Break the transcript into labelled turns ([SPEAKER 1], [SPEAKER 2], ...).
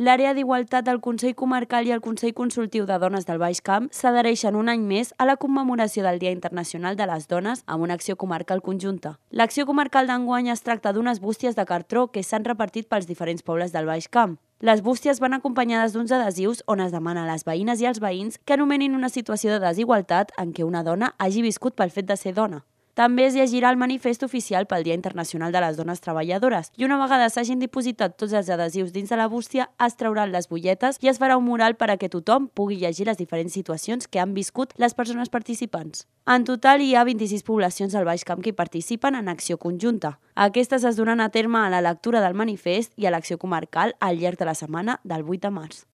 [SPEAKER 1] l'àrea d'igualtat del Consell Comarcal i el Consell Consultiu de Dones del Baix Camp s'adhereixen un any més a la commemoració del Dia Internacional de les Dones amb una acció comarcal conjunta. L'acció comarcal d'enguany es tracta d'unes bústies de cartró que s'han repartit pels diferents pobles del Baix Camp. Les bústies van acompanyades d'uns adhesius on es demana a les veïnes i als veïns que anomenin una situació de desigualtat en què una dona hagi viscut pel fet de ser dona. També es llegirà el manifest oficial pel Dia Internacional de les Dones Treballadores i una vegada s'hagin dipositat tots els adhesius dins de la bústia es trauran les butlletes i es farà un mural per a que tothom pugui llegir les diferents situacions que han viscut les persones participants. En total hi ha 26 poblacions al Baix Camp que hi participen en acció conjunta. Aquestes es donen a terme a la lectura del manifest i a l'acció comarcal al llarg de la setmana del 8 de març.